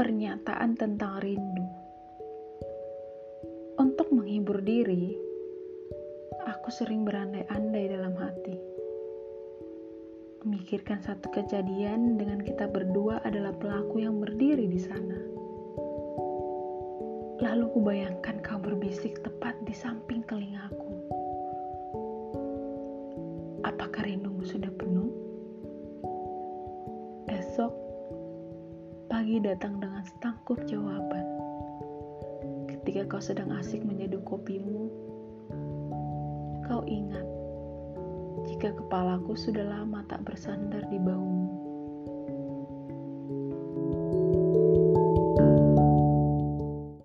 perkataan tentang rindu. Untuk menghibur diri, aku sering berandai-andai dalam hati. Memikirkan satu kejadian dengan kita berdua adalah pelaku yang berdiri di sana. Lalu kubayangkan kau berbisik tepat di samping telingaku. Apakah rindumu sudah penuh? Esok, pagi datang dengan setangkup jawaban. Ketika kau sedang asik menyeduh kopimu, kau ingat jika kepalaku sudah lama tak bersandar di baumu.